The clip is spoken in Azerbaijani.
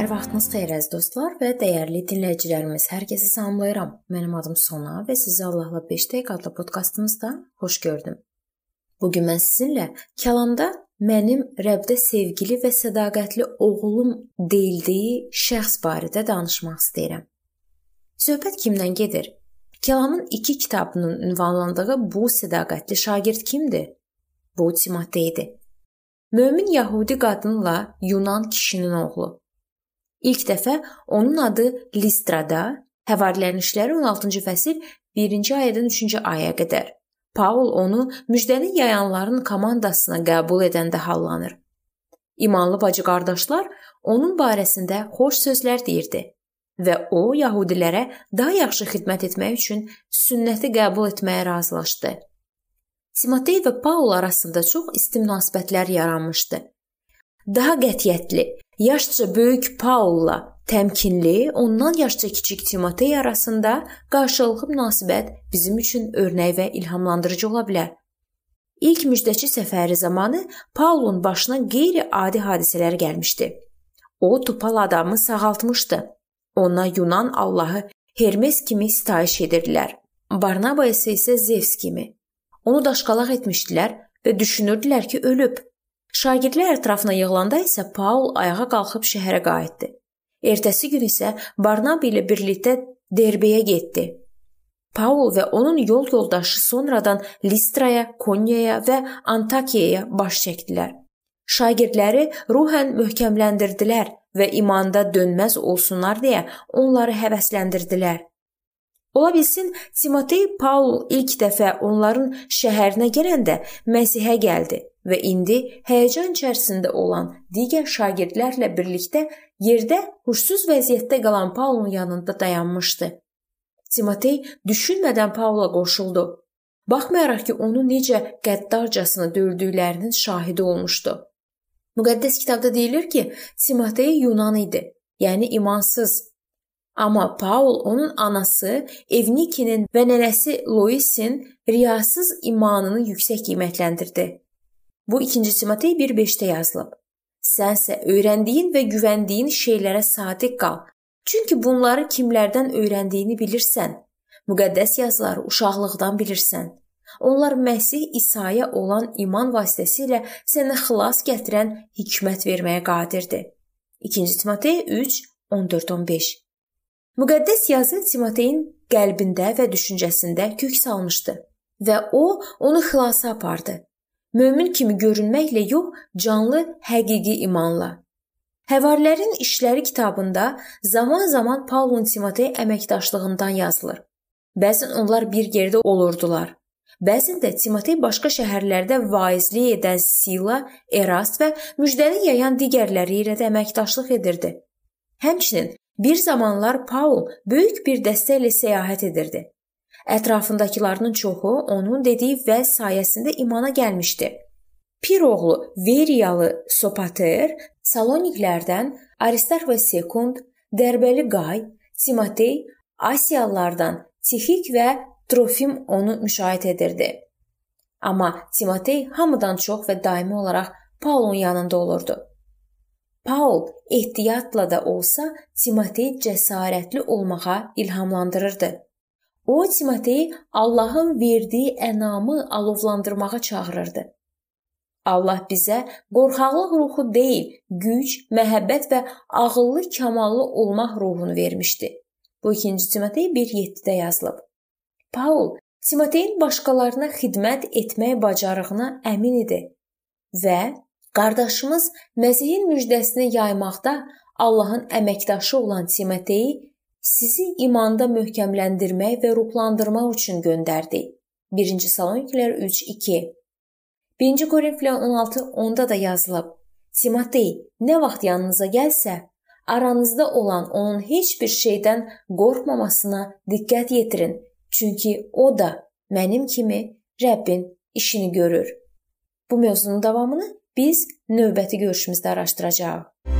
Sabahınız xeyir əziz dostlar və dəyərli dinləyicilərimiz. Hər kəsi salamlayıram. Mənim adım Sona və sizi Allahla 5 dəqiqə adlı podkastımızda xoş gördüm. Bu gün mən sizinlə kəlamda mənim Rəbdə sevgili və sədaqətli oğlum deyildiyi şəxs barədə danışmaq istəyirəm. Söhbət kimdən gedir? Kəlamın 2 kitabının ünvanlandığı bu sədaqətli şagird kimdir? Bu Timoteydir. Mömin Yahudi qadınla Yunan kişinin oğlu. İlk dəfə onun adı Listrada, Həvarilərin işləri 16-cı fəsil 1-ci ayədən 3-cü ayəyə qədər. Paul onu müjdəni yayanların komandasına qəbul edəndə hallanır. İmanlı bacı-qardaşlar onun barəsində xoş sözlər deyirdi və o yəhudilərə daha yaxşı xidmət etmək üçün sünnəti qəbul etməyə razılaşdı. Timotey və Paul arasında çox isti münasibətlər yaranmışdı. Daha qətiyyətli, yaşca böyük Paulla təmkinli, ondan yaşca kiçik Timotey arasında qarşılıqlı münasibət bizim üçün örnək və ilhamlandırıcı ola bilər. İlk müjdəçi səfəri zamanı Paulun başına qeyri-adi hadisələr gəlmişdi. O topal adamı sağaltmışdı. Ona Yunan allahı Hermes kimi sitayiş edirdilər. Barnaba isə isə Zevs kimi. Onu daşqalaq etmişdilər və düşünürdülər ki, ölüb. Şagirdlər ətrafına yığılanda isə Paul ayağa qalxıb şəhərə qayıtdı. Ertəsi gün isə Barnab ilə birlikdə Derbeyə getdi. Paul və onun yol yoldaşı sonradan Listraya, Konyaya və Antakiyaya baş çəkdilər. Şagirdləri ruhən möhkəmləndirdilər və imanda dönməz olsunlar deyə onları həvəsləndirdilər. Ola bilsin Timotey Paul ilk dəfə onların şəhərinə gələndə Məsihə gəldi və indi həyəcan içərisində olan digər şagirdlərlə birlikdə yerdə huşsuz vəziyyətdə qalan Paulun yanında dayanmışdı. Timotey düşünmədən Paula qoşuldu. Baxmayaraq ki, onu necə qəddarcasına döydüklərinin şahidi olmuşdu. Müqəddəs kitabda deyilir ki, Timotey Yunan idi, yəni imansız, Amma Paul onun anası Evnikinin və nənəsi Loisin riyasız imanını yüksək qiymətləndirdi. Bu 2-ci Timotey 1:5-də yazılıb. Sənsə öyrəndiyin və güvəndiyin şeylərə sadiq qal. Çünki bunları kimlərdən öyrəndiyini bilirsən. Müqəddəs yazıları uşaqlıqdan bilirsən. Onlar Məsih İsa'ya olan iman vasitəsilə sənə xilas gətirən hikmət verməyə qadirdir. 2-ci Timotey 3 14-15 Müqəddəs yazı Timoteyin qəlbində və düşüncəsində kök salmışdı və o onu xilasa apardı. Mömin kimi görünməklə yox, canlı, həqiqi imanla. Həvarilərin işləri kitabında zaman-zaman Paulun Timotey əməkdaşlığından yazılır. Bəzən onlar bir yerdə olurdular. Bəzən də Timotey başqa şəhərlərdə vaizlik edən Sila, Erast və müjdəni yayan digərləri ilə də əməkdaşlıq edirdi. Həmçinin Bir zamanlar Paul böyük bir dəstə ilə səyahət edirdi. Ətrafındakılarının çoxu onun dediyi vəz sayəsində imana gəlmişdi. Pir oğlu Veriyalı Sopater Saloniklərdən Aristarx və Sekund, Dərbəli Qay, Timotey, Asiyalılardan Tixik və Trofim onu müşahidə edirdi. Amma Timotey hamıdan çox və daimi olaraq Paulun yanında olurdu. Paul ehtiyatla da olsa Timotey cəsarətli olmağa ilhamlandırırdı. O Timoteyi Allahın verdiyi ənamı alovlandırmağa çağırırdı. Allah bizə qorxaqlıq ruhu deyil, güc, məhəbbət və ağıllı, kamallı olmaq ruhunu vermişdi. Bu 2-ci Timotey 1:7-də yazılıb. Paul Timoteyin başqalarına xidmət etmək bacarığına əmin idi və Qardaşımız Məsihin müjdəsini yaymaqda Allahın əməkdaşı olan Timoteyi sizi imanda möhkəmləndirmək və ruhlandırmaq üçün göndərdi. 1-ci Saloniklər 3:2. 1-ci Korinflər 16:10-da da yazılıb. Timotey, nə vaxt yanınıza gəlsə, aranızda olan onun heç bir şeydən qorxmamasına diqqət yetirin, çünki o da mənim kimi Rəbbin işini görür. Bu mövzunun davamını biz növbəti görüşümüzdə araşdıracağıq.